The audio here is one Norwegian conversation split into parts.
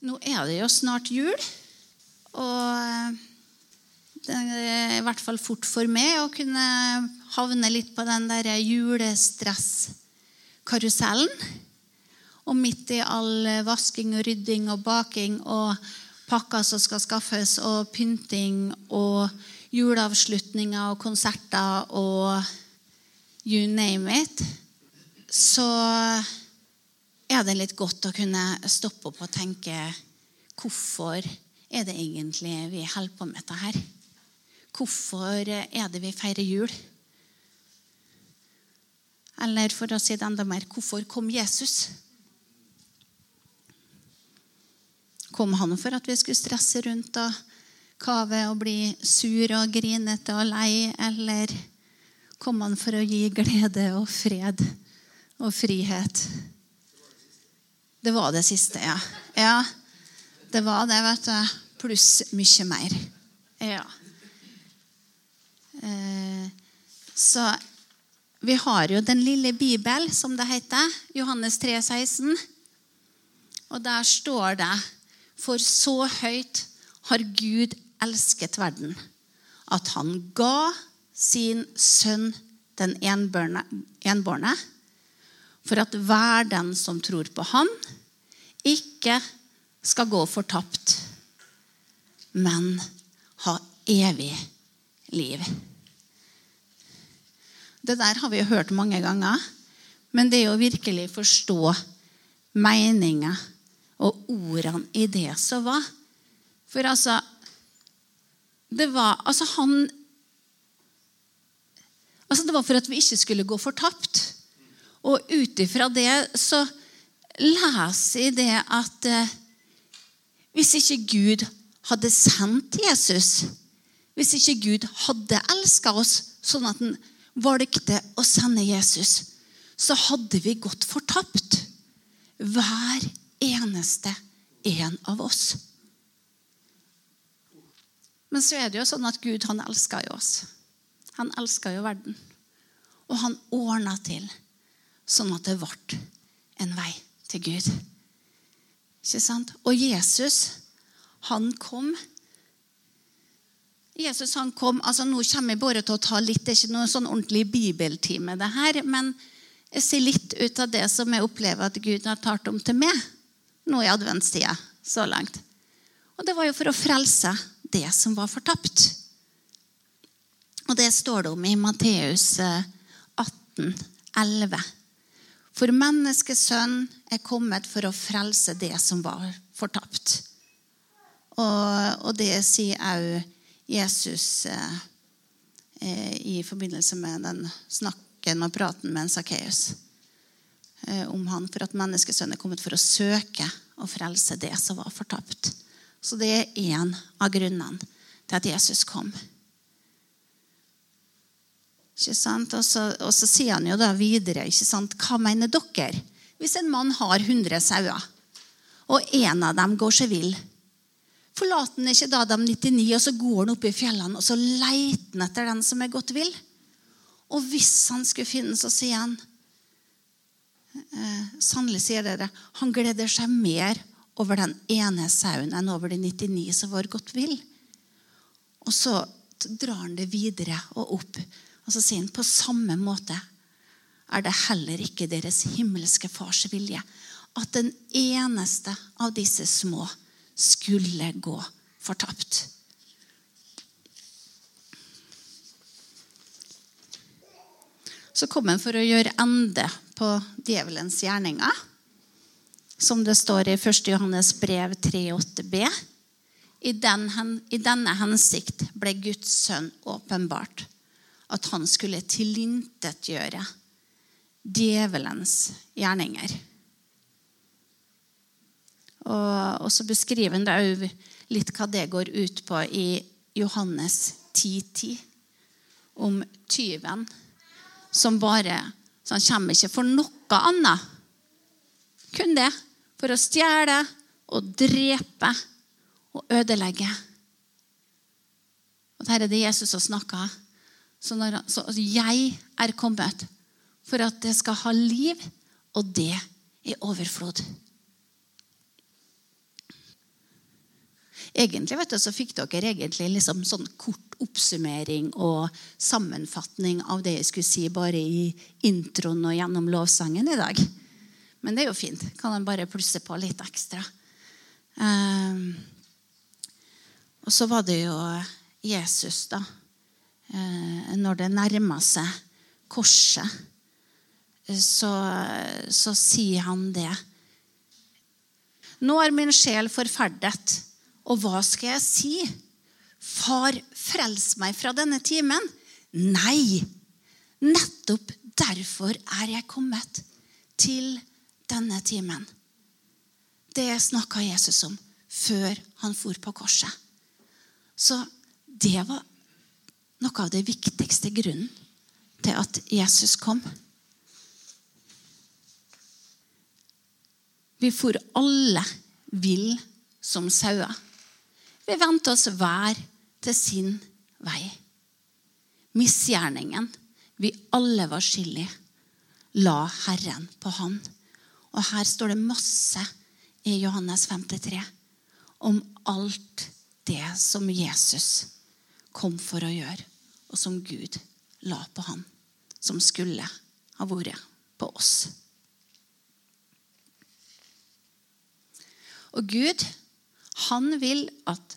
Nå er det jo snart jul, og det er i hvert fall fort for meg å kunne havne litt på den der julestresskarusellen. Og midt i all vasking og rydding og baking og pakker som skal skaffes, og pynting og juleavslutninger og konserter og you name it, så er det litt godt å kunne stoppe opp og tenke hvorfor er det egentlig vi holder på med dette her? Hvorfor er det vi feirer jul? Eller for å si det enda mer hvorfor kom Jesus? Kom han for at vi skulle stresse rundt og kave og bli sur og grinete og lei? Eller kom han for å gi glede og fred og frihet? Det var det siste, ja. Ja, det var det, vet du. Pluss mye mer. Ja. Eh, så vi har jo Den lille bibel, som det heter. Johannes 3, 16. Og der står det For så høyt har Gud elsket verden, at han ga sin sønn den enbårne, for at hver den som tror på han, ikke skal gå fortapt, men ha evig liv. Det der har vi hørt mange ganger, men det å virkelig forstå meninga og ordene i det som var. For altså Det var Altså, han Altså, det var for at vi ikke skulle gå fortapt. Og ut ifra det så leser jeg det at eh, hvis ikke Gud hadde sendt Jesus, hvis ikke Gud hadde elska oss sånn at han valgte å sende Jesus, så hadde vi gått fortapt. Hver eneste en av oss. Men så er det jo sånn at Gud han elsker jo oss. Han elsker jo verden. Og han ordna til sånn at det ble en vei til Gud. Ikke sant? Og Jesus, han kom Jesus han kom, altså Nå kommer jeg bare til å ta litt, Det er ikke noe sånn ordentlig bibeltime, det her, men jeg ser litt ut av det som jeg opplever at Gud har talt om til meg nå i adventstida så langt. Og det var jo for å frelse det som var fortapt. Og det står det om i Matteus 18, eh, 11. For menneskesønn er kommet for å frelse det som var fortapt. Og, og det sier òg Jesus eh, eh, i forbindelse med den snakken og praten med Sakkeus eh, om han, for at menneskesønnen er kommet for å søke og frelse det som var fortapt. Så det er én av grunnene til at Jesus kom. Ikke sant? Og så, og så sier han jo da videre ikke sant? Hva mener dere? Hvis en mann har 100 sauer, og en av dem går seg vill, Forlater han ikke da de 99, og så går han opp i fjellene og så leter han etter den som er gått vill? Og hvis han skulle finne, så sier han eh, Sannelig sier dere, han gleder seg mer over den ene sauen enn over de 99 som var gått vill. Og så drar han det videre og opp. Og så sier han på samme måte er det heller ikke deres himmelske fars vilje at den eneste av disse små skulle gå fortapt. Så kom han for å gjøre ende på djevelens gjerninger. Som det står i 1. Johannes brev 3,8b. I, den, I denne hensikt ble Guds sønn åpenbart. At han skulle tilintetgjøre djevelens gjerninger. Og, og så beskriver han òg litt hva det går ut på i Johannes 10.10. 10, om tyven som bare Så han kommer ikke for noe annet. Kun det. For å stjele og drepe og ødelegge. Og Dette er det Jesus som snakker. Så, når, så jeg er kommet for at det skal ha liv, og det i overflod. Egentlig vet du, så fikk dere egentlig liksom sånn kort oppsummering og sammenfatning av det jeg skulle si bare i introen og gjennom lovsangen i dag. Men det er jo fint. Kan en bare plusse på litt ekstra. Um, og så var det jo Jesus, da. Uh, når det nærmer seg korset, så, så sier han det. Nå er min sjel forferdet. Og hva skal jeg si? Far, frels meg fra denne timen? Nei! Nettopp derfor er jeg kommet til denne timen. Det snakka Jesus om før han for på korset. Så det var noe av det viktigste grunnen til at Jesus kom. Vi for alle vill som sauer. Vi vendte oss hver til sin vei. Misgjerningen vi alle var skyld i, la Herren på han. Og her står det masse i Johannes 53 om alt det som Jesus kom for å gjøre, og som Gud la på han, som skulle ha vært på oss. Og Gud, han vil at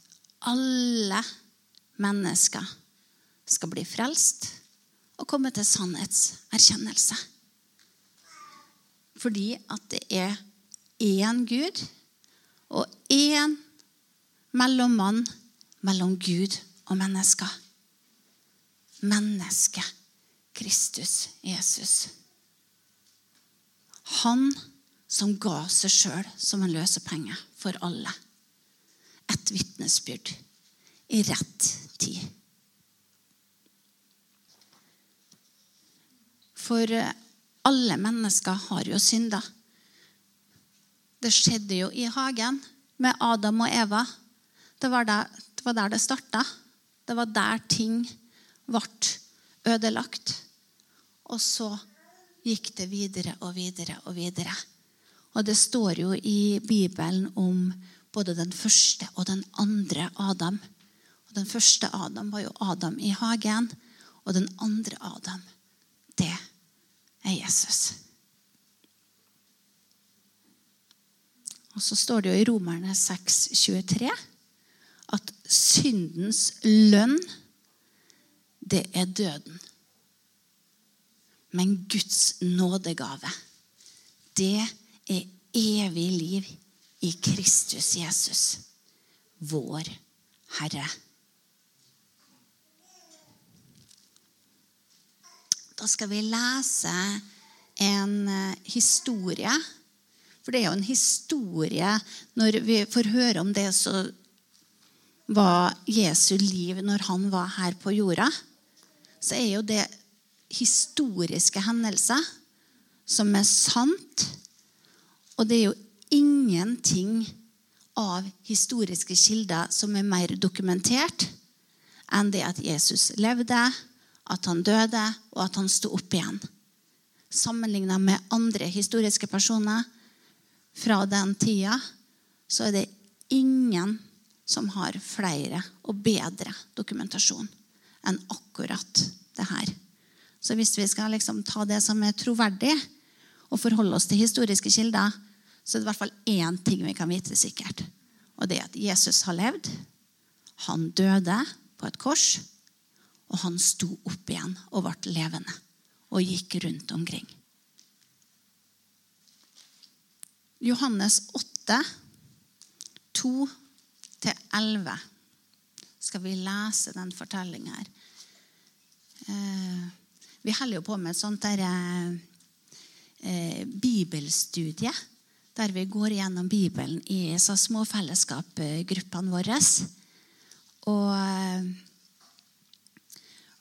alle mennesker skal bli frelst og komme til sannhetserkjennelse. Fordi at det er én Gud og én mellommann mellom Gud og mennesker. Mennesket Kristus Jesus. Han som ga seg sjøl som en løsepenge for alle et vitnesbyrd i rett tid. For eh, alle mennesker har jo synda. Det skjedde jo i hagen med Adam og Eva. Det var der det, var det starta. Det var der ting ble ødelagt. Og så gikk det videre og videre og videre. Og det står jo i Bibelen om både den første og den andre Adam. Og Den første Adam var jo Adam i hagen, og den andre Adam, det er Jesus. Og så står det jo i Romerne 6, 23 at syndens lønn, det er døden. Men Guds nådegave, det er evig liv i Kristus Jesus, vår Herre. Da skal vi lese en eh, historie. For det er jo en historie når vi får høre om det som var Jesu liv når han var her på jorda. Så er jo det historiske hendelser som er sant. Og det er jo ingenting av historiske kilder som er mer dokumentert enn det at Jesus levde, at han døde, og at han sto opp igjen. Sammenligna med andre historiske personer fra den tida, så er det ingen som har flere og bedre dokumentasjon enn akkurat det her. Så hvis vi skal liksom ta det som er troverdig, og forholde oss til historiske kilder, så er det i hvert fall én ting vi kan vite sikkert. Og det er at Jesus har levd. Han døde på et kors. Og han sto opp igjen og ble levende og gikk rundt omkring. Johannes 8, 2-11 skal vi lese den fortellinga her. Eh, vi holder jo på med et sånt der, eh, bibelstudie der vi går gjennom Bibelen i så små fellesskapgruppene våre. Og, eh,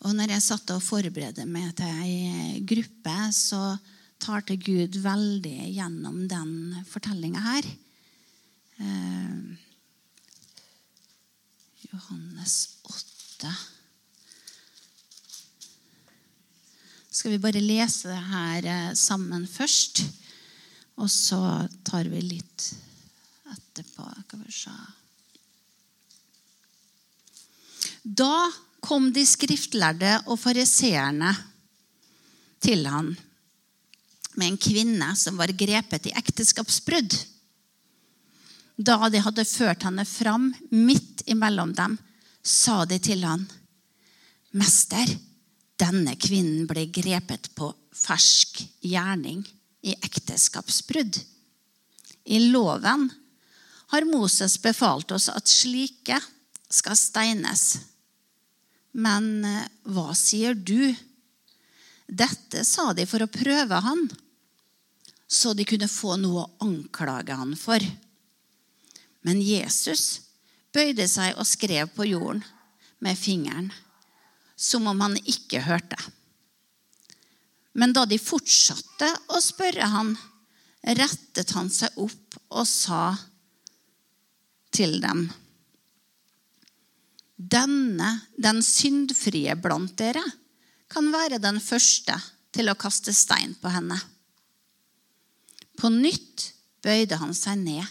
og når jeg satt og forberedte meg til ei gruppe, så tar til Gud veldig gjennom den fortellinga her. Eh, Johannes 8. Skal vi bare lese det her eh, sammen først? Og så tar vi litt etterpå. Da kom de skriftlærde og fariseerne til han med en kvinne som var grepet i ekteskapsbrudd. Da de hadde ført henne fram midt imellom dem, sa de til han, Mester, denne kvinnen ble grepet på fersk gjerning i ekteskapsbrudd. I loven har Moses befalt oss at slike skal steines. Men eh, hva sier du? Dette sa de for å prøve han, så de kunne få noe å anklage han for. Men Jesus bøyde seg og skrev på jorden med fingeren, som om han ikke hørte. Men da de fortsatte å spørre han, rettet han seg opp og sa til dem Denne, den syndfrie blant dere, kan være den første til å kaste stein på henne. På nytt bøyde han seg ned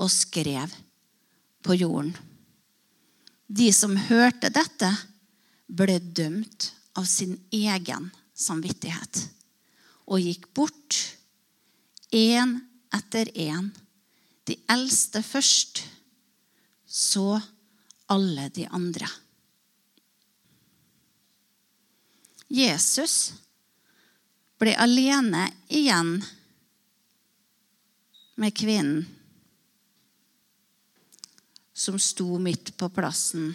og skrev på jorden. De som hørte dette, ble dømt av sin egen samvittighet og gikk bort, én etter én. De eldste først, så alle de andre. Jesus ble alene igjen med kvinnen som sto midt på plassen.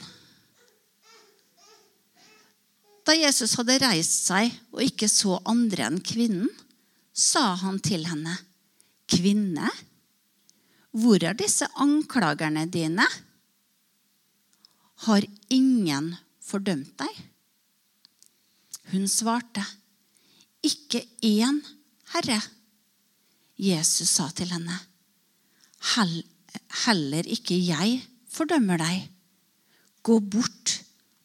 Da Jesus hadde reist seg og ikke så andre enn kvinnen, sa han til henne, 'Kvinne, hvor er disse anklagerne dine?' Har ingen fordømt deg? Hun svarte, 'Ikke én, Herre.' Jesus sa til henne, 'Heller ikke jeg fordømmer deg. Gå bort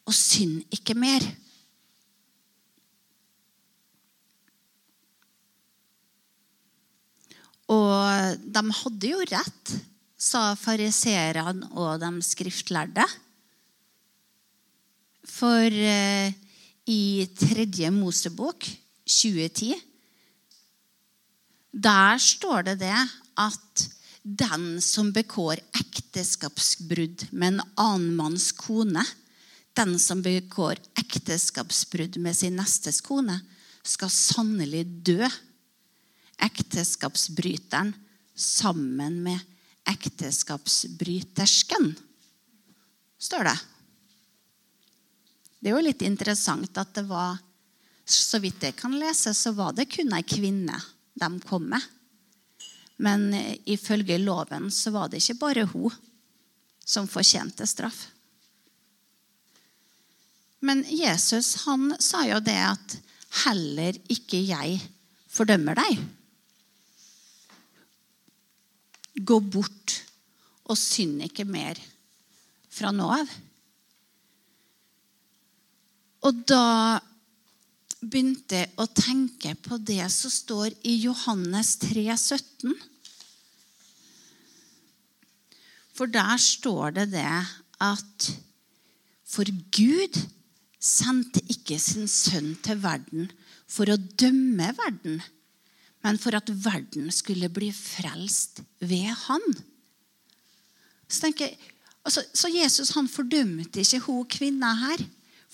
og synd ikke mer.' Og de hadde jo rett, sa fariseerne og de skriftlærde. For eh, i tredje Mosebok 2010 Der står det det at den som begår ekteskapsbrudd med en annen manns kone, den som begår ekteskapsbrudd med sin nestes kone, skal sannelig dø. Ekteskapsbryteren sammen med ekteskapsbrytersken, står det. Det er jo litt interessant at det var Så vidt jeg kan lese, så var det kun ei kvinne de kom med. Men ifølge loven så var det ikke bare hun som fortjente straff. Men Jesus han sa jo det at 'heller ikke jeg fordømmer deg'. Gå bort og synd ikke mer fra nå av. Og da begynte å tenke på det som står i Johannes 3, 17. For der står det det at For Gud sendte ikke sin sønn til verden for å dømme verden, men for at verden skulle bli frelst ved han. Så, tenker, altså, så Jesus han fordømte ikke hun kvinna her.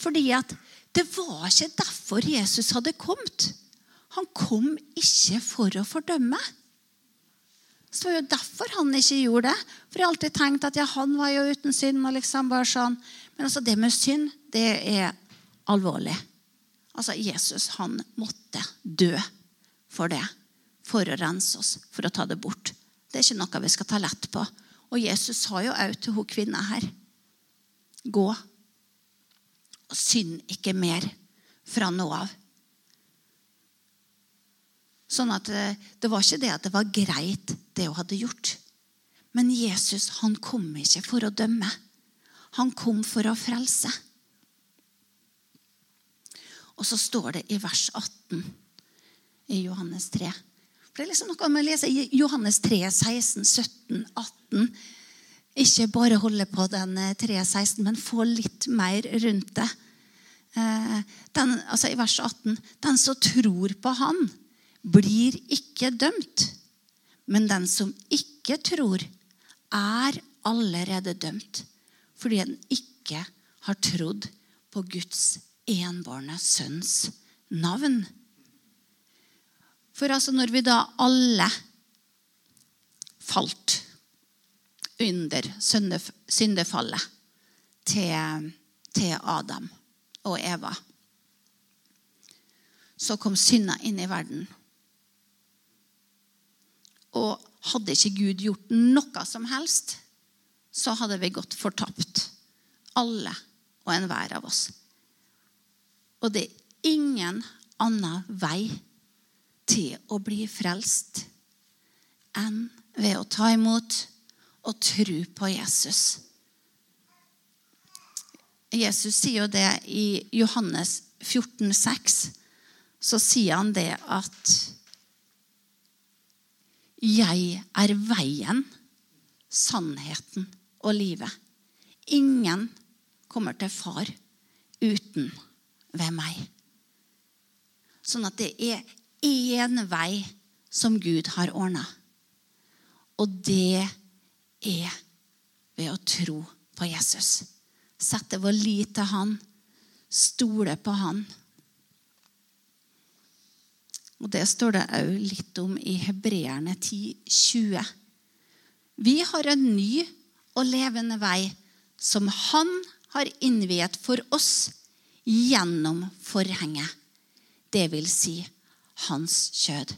Fordi at det var ikke derfor Jesus hadde kommet. Han kom ikke for å fordømme. Så det var jo derfor han ikke gjorde det. For jeg har alltid tenkt at ja, han var jo uten synd. og liksom bare sånn. Men altså, det med synd, det er alvorlig. Altså, Jesus han måtte dø for det. For å rense oss, for å ta det bort. Det er ikke noe vi skal ta lett på. Og Jesus sa jo òg til hun kvinna her Gå og synd ikke mer fra nå av. Sånn at det, eh, det var ikke det at det var greit, det hun hadde gjort. Men Jesus han kom ikke for å dømme. Han kom for å frelse. Og så står det i vers 18 i Johannes 3. For Det er liksom noe med å lese Johannes 3, 16, 17, 18. Ikke bare holde på den 3.16, men få litt mer rundt det. Den, altså I vers 18.: Den som tror på Han, blir ikke dømt. Men den som ikke tror, er allerede dømt fordi den ikke har trodd på Guds enbårne sønns navn. For altså når vi da alle falt under syndefallet til, til Adam og Eva, så kom synda inn i verden. Og hadde ikke Gud gjort noe som helst, så hadde vi gått fortapt. Alle og enhver av oss. Og det er ingen annen vei til å bli frelst enn ved å ta imot og tro på Jesus. Jesus sier jo det i Johannes 14, 14,6. Så sier han det at 'Jeg er veien, sannheten og livet'. Ingen kommer til far uten ved meg. Sånn at det er én vei som Gud har ordna. Og det er ved å tro på Jesus. Sette vår lit til Han, stole på Han. Og Det står det òg litt om i Hebreerne 10, 20. Vi har en ny og levende vei som Han har innviet for oss gjennom forhenget. Det vil si hans kjød.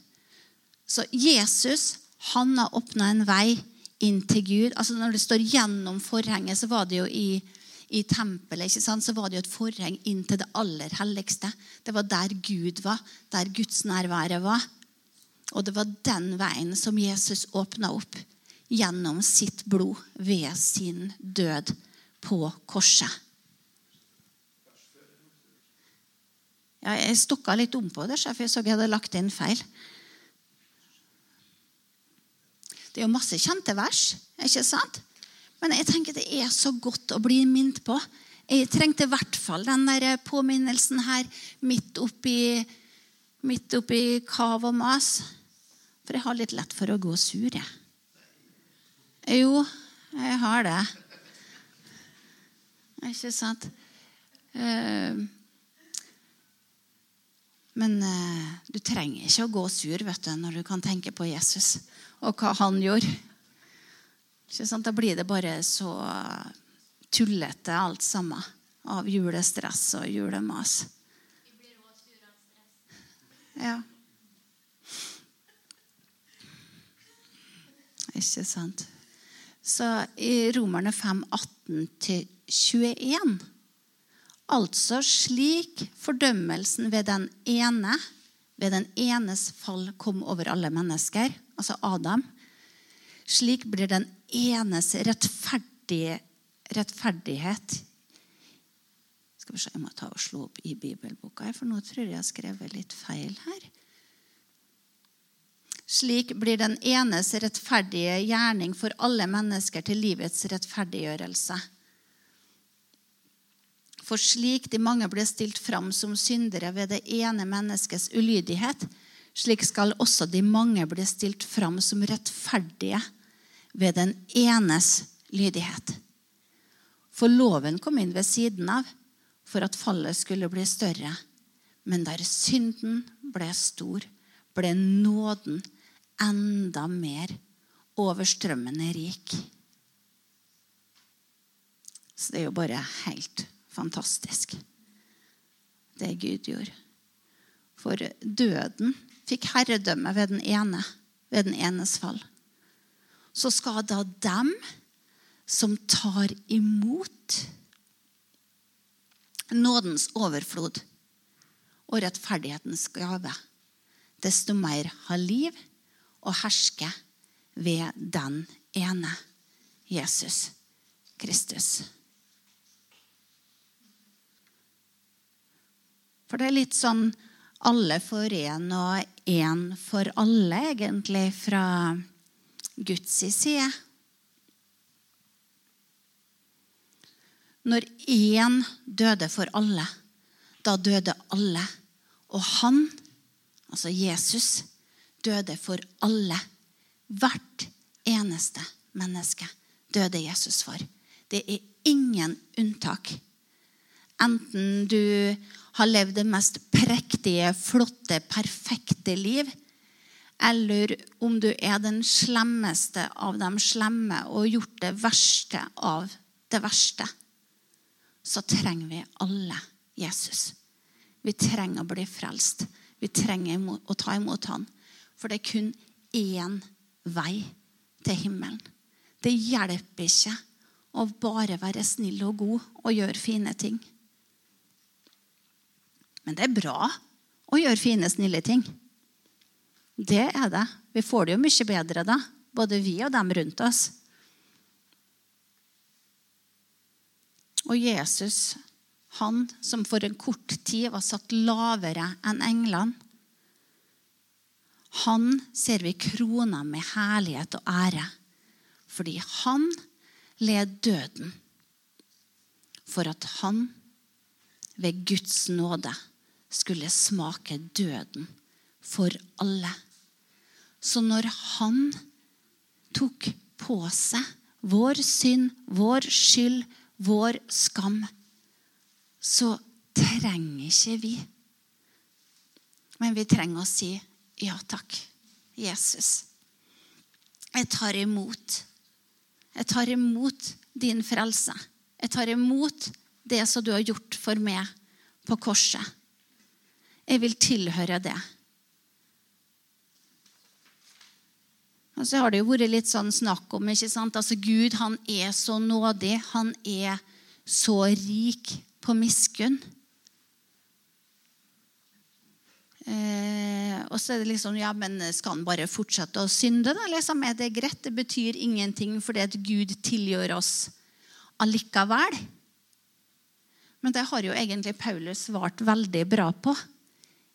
Så Jesus han har åpna en vei inn til Gud. Altså Når det står 'gjennom forhenget', så var det jo i, i tempelet ikke sant? så var det jo et forheng inn til det aller helligste. Det var der Gud var, der Guds nærvære var. Og det var den veien som Jesus åpna opp gjennom sitt blod ved sin død på korset. Ja, jeg stokka litt om på det, for jeg så jeg hadde lagt inn feil. Det er jo masse kjente vers, ikke sant? Men jeg tenker det er så godt å bli minnet på. Jeg trengte i hvert fall den der påminnelsen her midt oppi, midt oppi kav og mas. For jeg har litt lett for å gå sur, jeg. Jo, jeg har det. Ikke sant? Uh, men eh, du trenger ikke å gå sur vet du, når du kan tenke på Jesus og hva han gjorde. Da blir det bare så tullete alt sammen av julestress og julemas. Ja. Ikke sant? Så i Romerne 5, 18-21 Altså slik fordømmelsen ved den ene, ved den enes fall kom over alle mennesker, altså Adam, slik blir den enes rettferdige, rettferdighet Skal vi se, Jeg må ta og slå opp i bibelboka, for nå tror jeg jeg har skrevet litt feil her. Slik blir den enes rettferdige gjerning for alle mennesker til livets rettferdiggjørelse. For slik de mange ble stilt fram som syndere ved det ene menneskets ulydighet, slik skal også de mange bli stilt fram som rettferdige ved den enes lydighet. For loven kom inn ved siden av for at fallet skulle bli større. Men der synden ble stor, ble nåden enda mer overstrømmende rik. Så det er jo bare helt fantastisk, det Gud gjorde. For døden fikk herredømme ved den ene, ved den enes fall. Så skal da dem som tar imot nådens overflod og rettferdighetens gave, desto mer ha liv og herske ved den ene Jesus Kristus. For det er litt sånn alle for én og én for alle, egentlig, fra Guds side. Når én døde for alle, da døde alle. Og han, altså Jesus, døde for alle. Hvert eneste menneske døde Jesus for. Det er ingen unntak. Enten du har levd det mest prektige, flotte, perfekte liv, eller om du er den slemmeste av de slemme og gjort det verste av det verste, så trenger vi alle Jesus. Vi trenger å bli frelst. Vi trenger å ta imot han. For det er kun én vei til himmelen. Det hjelper ikke å bare være snill og god og gjøre fine ting. Men det er bra å gjøre fine, snille ting. Det er det. Vi får det jo mye bedre da, både vi og dem rundt oss. Og Jesus, han som for en kort tid var satt lavere enn englene, han ser vi krona med herlighet og ære, fordi han led døden for at han ved Guds nåde skulle smake døden for alle. Så når han tok på seg vår synd, vår skyld, vår skam, så trenger ikke vi Men vi trenger å si ja takk, Jesus. Jeg tar imot. Jeg tar imot din frelse. Jeg tar imot det som du har gjort for meg på korset. Jeg vil tilhøre det. Og så har det jo vært litt sånn snakk om ikke sant? Altså Gud han er så nådig. Han er så rik på miskunn. Eh, og så er det liksom Ja, men skal han bare fortsette å synde, da? Liksom, er det greit? Det betyr ingenting fordi at Gud tilgjør oss allikevel. Men det har jo egentlig Paulus svart veldig bra på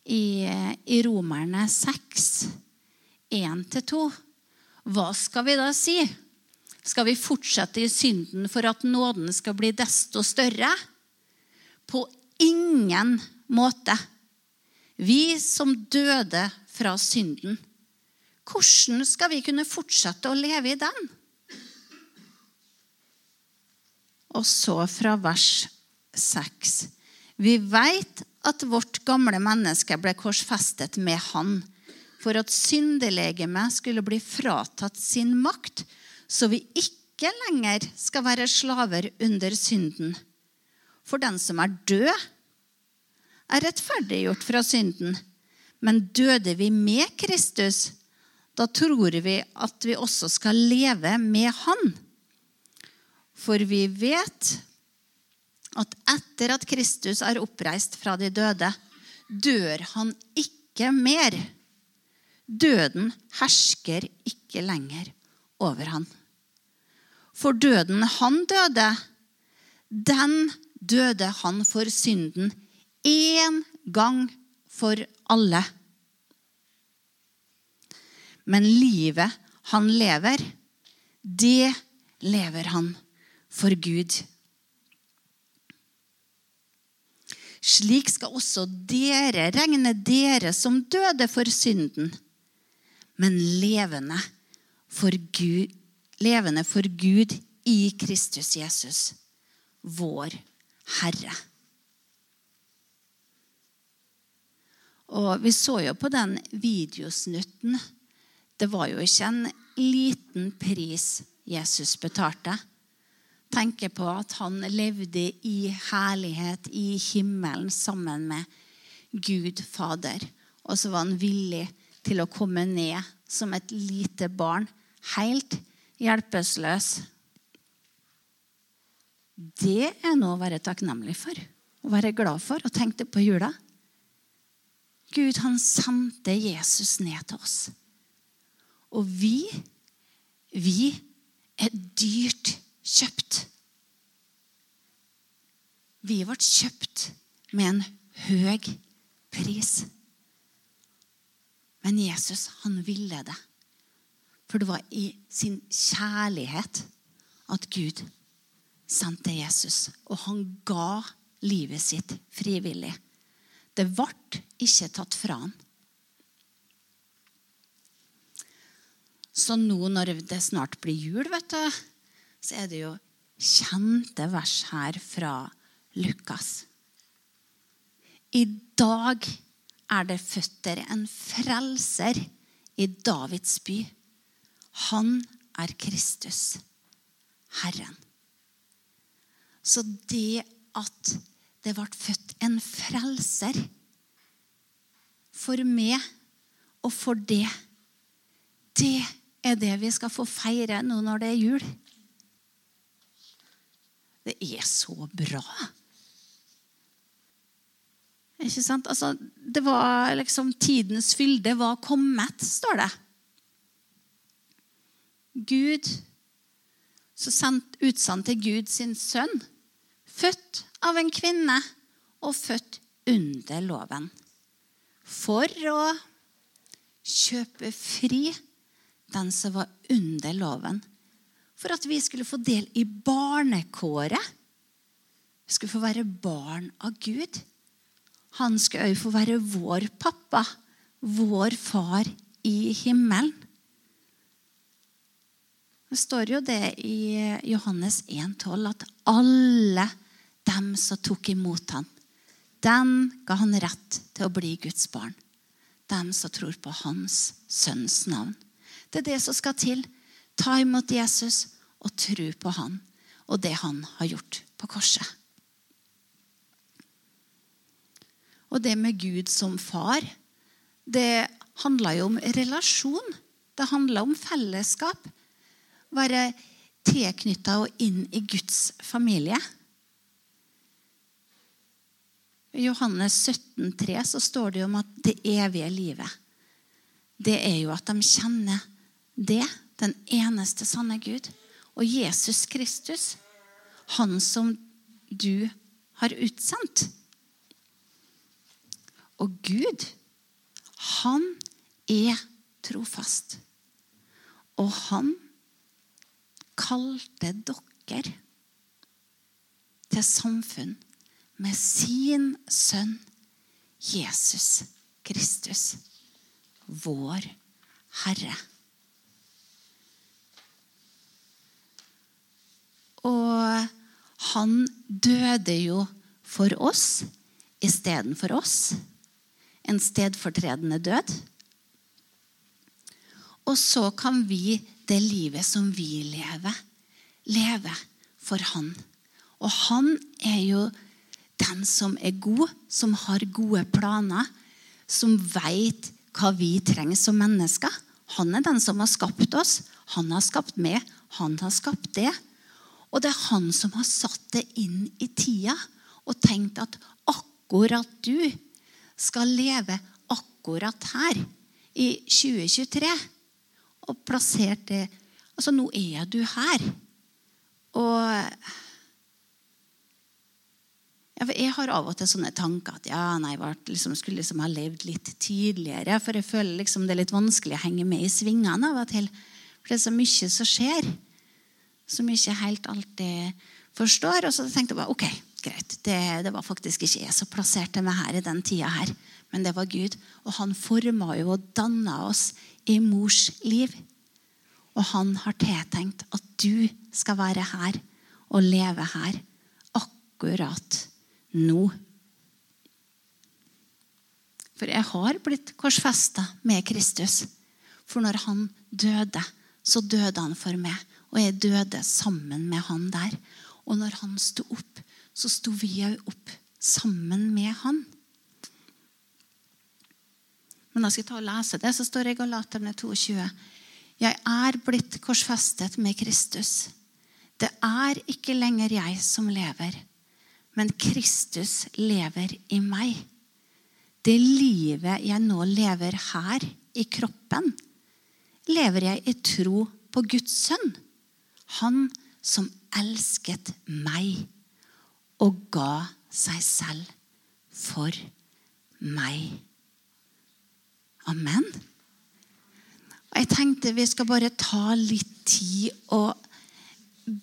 i, i Romerne 6, 1-2. Hva skal vi da si? Skal vi fortsette i synden for at nåden skal bli desto større? På ingen måte. Vi som døde fra synden, hvordan skal vi kunne fortsette å leve i den? Og så fra vers 6. Vi veit at vårt gamle menneske ble korsfestet med Han, for at syndelegemet skulle bli fratatt sin makt, så vi ikke lenger skal være slaver under synden. For den som er død, er rettferdiggjort fra synden. Men døde vi med Kristus, da tror vi at vi også skal leve med Han. For vi vet at etter at Kristus er oppreist fra de døde, dør han ikke mer. Døden hersker ikke lenger over han. For døden han døde, den døde han for synden én gang for alle. Men livet han lever, det lever han for Gud. Slik skal også dere regne dere som døde for synden, men levende for Gud, levende for Gud i Kristus Jesus, vår Herre. Og Vi så jo på den videosnutten. Det var jo ikke en liten pris Jesus betalte tenker på at han levde i herlighet i himmelen sammen med Gud Fader. Og så var han villig til å komme ned som et lite barn, helt hjelpeløs. Det er noe å være takknemlig for, å være glad for og tenke på jula. Gud, han sendte Jesus ned til oss. Og vi, vi er dyrt kjøpt. Vi ble kjøpt med en høy pris. Men Jesus, han ville det. For det var i sin kjærlighet at Gud sendte Jesus, og han ga livet sitt frivillig. Det ble ikke tatt fra han. Så nå når det snart blir jul, vet du, så er det jo kjente vers her fra Lukas. I dag er det født dere en frelser i Davids by. Han er Kristus, Herren. Så det at det ble født en frelser for meg og for det, det er det vi skal få feire nå når det er jul. Det er så bra. Ikke sant? Altså, det var liksom Tidens fylde var kommet, står det. Gud så sendt, utsendte Gud sin sønn, født av en kvinne og født under loven, for å kjøpe fri den som var under loven, for at vi skulle få del i barnekåret. Vi skulle få være barn av Gud. Han skulle òg få være vår pappa, vår far i himmelen. Det står jo det i Johannes 1,12 at alle dem som tok imot ham, den ga han rett til å bli Guds barn. Dem som tror på hans sønns navn. Det er det som skal til. Ta imot Jesus og tro på han og det han har gjort på korset. Og det med Gud som far, det handler jo om relasjon. Det handler om fellesskap. Være tilknytta og inn i Guds familie. I Johannes 17, 3, så står det jo om at det evige livet, det er jo at de kjenner det, den eneste sanne Gud. Og Jesus Kristus, han som du har utsendt. Og Gud, han er trofast. Og han kalte dere til samfunn med sin sønn Jesus Kristus, vår Herre. Og han døde jo for oss istedenfor oss. En stedfortredende død. Og så kan vi, det livet som vi lever, leve for han. Og han er jo den som er god, som har gode planer, som veit hva vi trenger som mennesker. Han er den som har skapt oss. Han har skapt meg. Han har skapt det. Og det er han som har satt det inn i tida og tenkt at akkurat du skal leve akkurat her i 2023. Og plassert det Altså, nå er du her. Og jeg har av og til sånne tanker at ja, nei, jeg liksom, skulle liksom ha levd litt tidligere. For jeg føler liksom det er litt vanskelig å henge med i svingene av og til. For det er så mye som skjer som ikke helt alltid forstår. Og så tenkte jeg bare ok, greit. Det, det var faktisk ikke jeg som plasserte meg her i den tida her. Men det var Gud. Og han forma jo og danna oss i mors liv. Og han har tiltenkt at du skal være her og leve her akkurat nå. For jeg har blitt korsfesta med Kristus. For når han døde, så døde han for meg. Og jeg døde sammen med han der. Og når han sto opp, så sto vi òg opp sammen med han. Men da skal jeg ta og lese det, så står det i Galaterne 22. Jeg er blitt korsfestet med Kristus. Det er ikke lenger jeg som lever, men Kristus lever i meg. Det livet jeg nå lever her, i kroppen, lever jeg i tro på Guds sønn han som elsket meg og ga seg selv for meg. Amen. Og Jeg tenkte vi skal bare ta litt tid og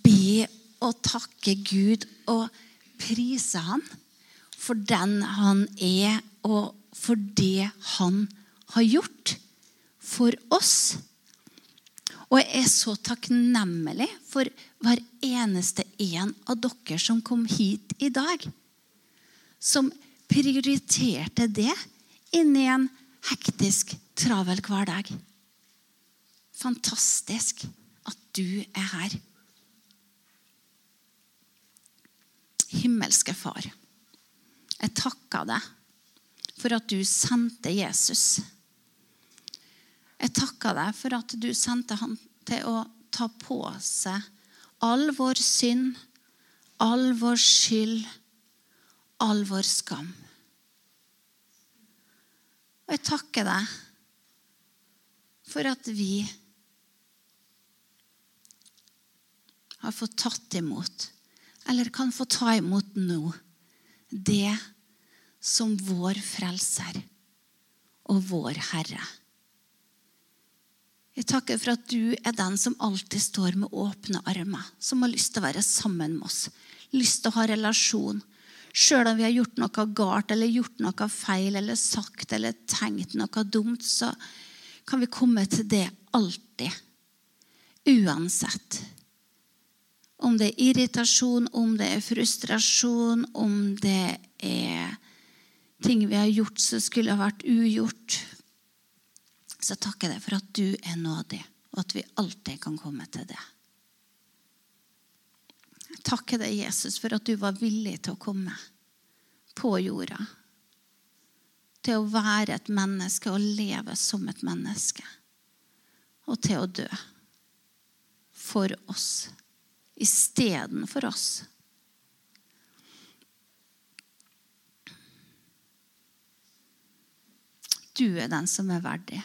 be og takke Gud og prise Han for den han er, og for det han har gjort for oss. Og jeg er så takknemlig for hver eneste en av dere som kom hit i dag. Som prioriterte det inn i en hektisk, travel hverdag. Fantastisk at du er her. Himmelske Far, jeg takker deg for at du sendte Jesus. Jeg takker deg for at du sendte han til å ta på seg all vår synd, all vår skyld, all vår skam. Og jeg takker deg for at vi har fått tatt imot, eller kan få ta imot nå, det som vår frelser og vår Herre. Jeg takker for at du er den som alltid står med åpne armer, som har lyst til å være sammen med oss, lyst til å ha relasjon. Sjøl om vi har gjort noe galt eller gjort noe feil eller sagt eller tenkt noe dumt, så kan vi komme til det alltid. Uansett. Om det er irritasjon, om det er frustrasjon, om det er ting vi har gjort som skulle ha vært ugjort, så takker jeg deg for at du er nådig, og at vi alltid kan komme til det. Jeg takker deg, Jesus, for at du var villig til å komme på jorda. Til å være et menneske og leve som et menneske. Og til å dø for oss istedenfor oss. Du er den som er verdig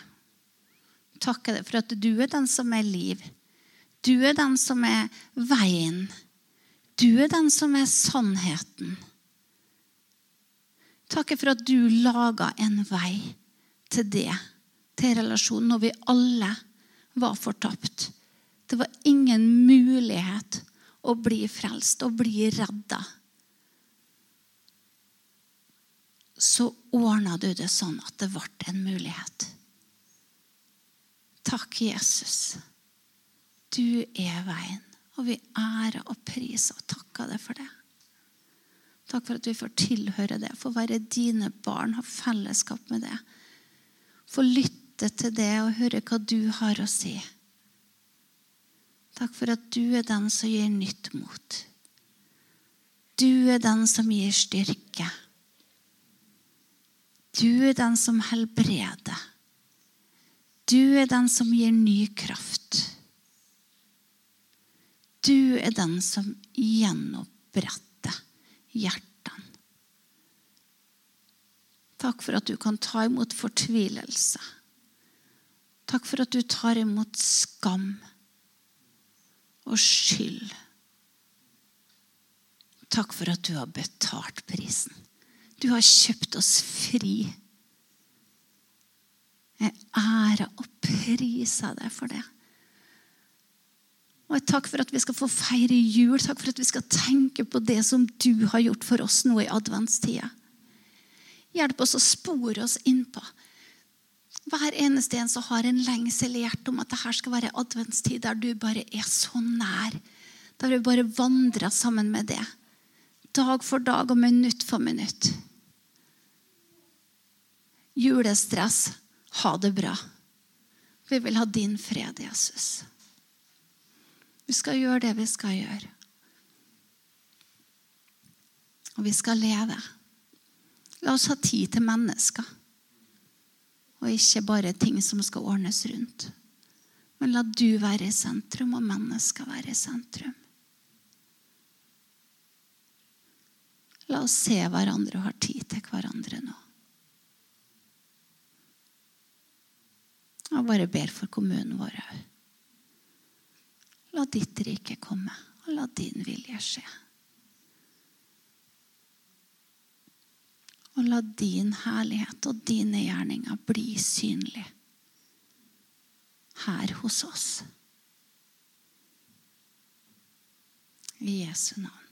takker deg for at du er den som er liv. Du er den som er veien. Du er den som er sannheten. Takker for at du laga en vei til det, til relasjonen, når vi alle var fortapt. Det var ingen mulighet å bli frelst og bli redda. Så ordna du det sånn at det ble en mulighet. Takk, Jesus. Du er veien. Og vi ærer og priser og takker deg for det. Takk for at vi får tilhøre det, få være dine barn, ha fellesskap med det. Få lytte til det og høre hva du har å si. Takk for at du er den som gir nytt mot. Du er den som gir styrke. Du er den som helbreder. Du er den som gir ny kraft. Du er den som gjenoppretter hjertene. Takk for at du kan ta imot fortvilelse. Takk for at du tar imot skam og skyld. Takk for at du har betalt prisen. Du har kjøpt oss fri jeg ærer og priser deg for det. Og jeg Takk for at vi skal få feire jul. Takk for at vi skal tenke på det som du har gjort for oss nå i adventstida. Hjelp oss å spore oss innpå. Hver eneste en som har en lengsel i hjertet om at dette skal være adventstid der du bare er så nær. Der vi bare vandrer sammen med det. Dag for dag og minutt for minutt. Julestress ha det bra. Vi vil ha din fred, Jesus. Vi skal gjøre det vi skal gjøre. Og vi skal leve. La oss ha tid til mennesker. Og ikke bare ting som skal ordnes rundt. Men la du være i sentrum, og mennesker være i sentrum. La oss se hverandre og ha tid til hverandre nå. Jeg bare ber for kommunen vår òg. La ditt rike komme, og la din vilje skje. Og la din herlighet og dine gjerninger bli synlig her hos oss. I Jesu navn.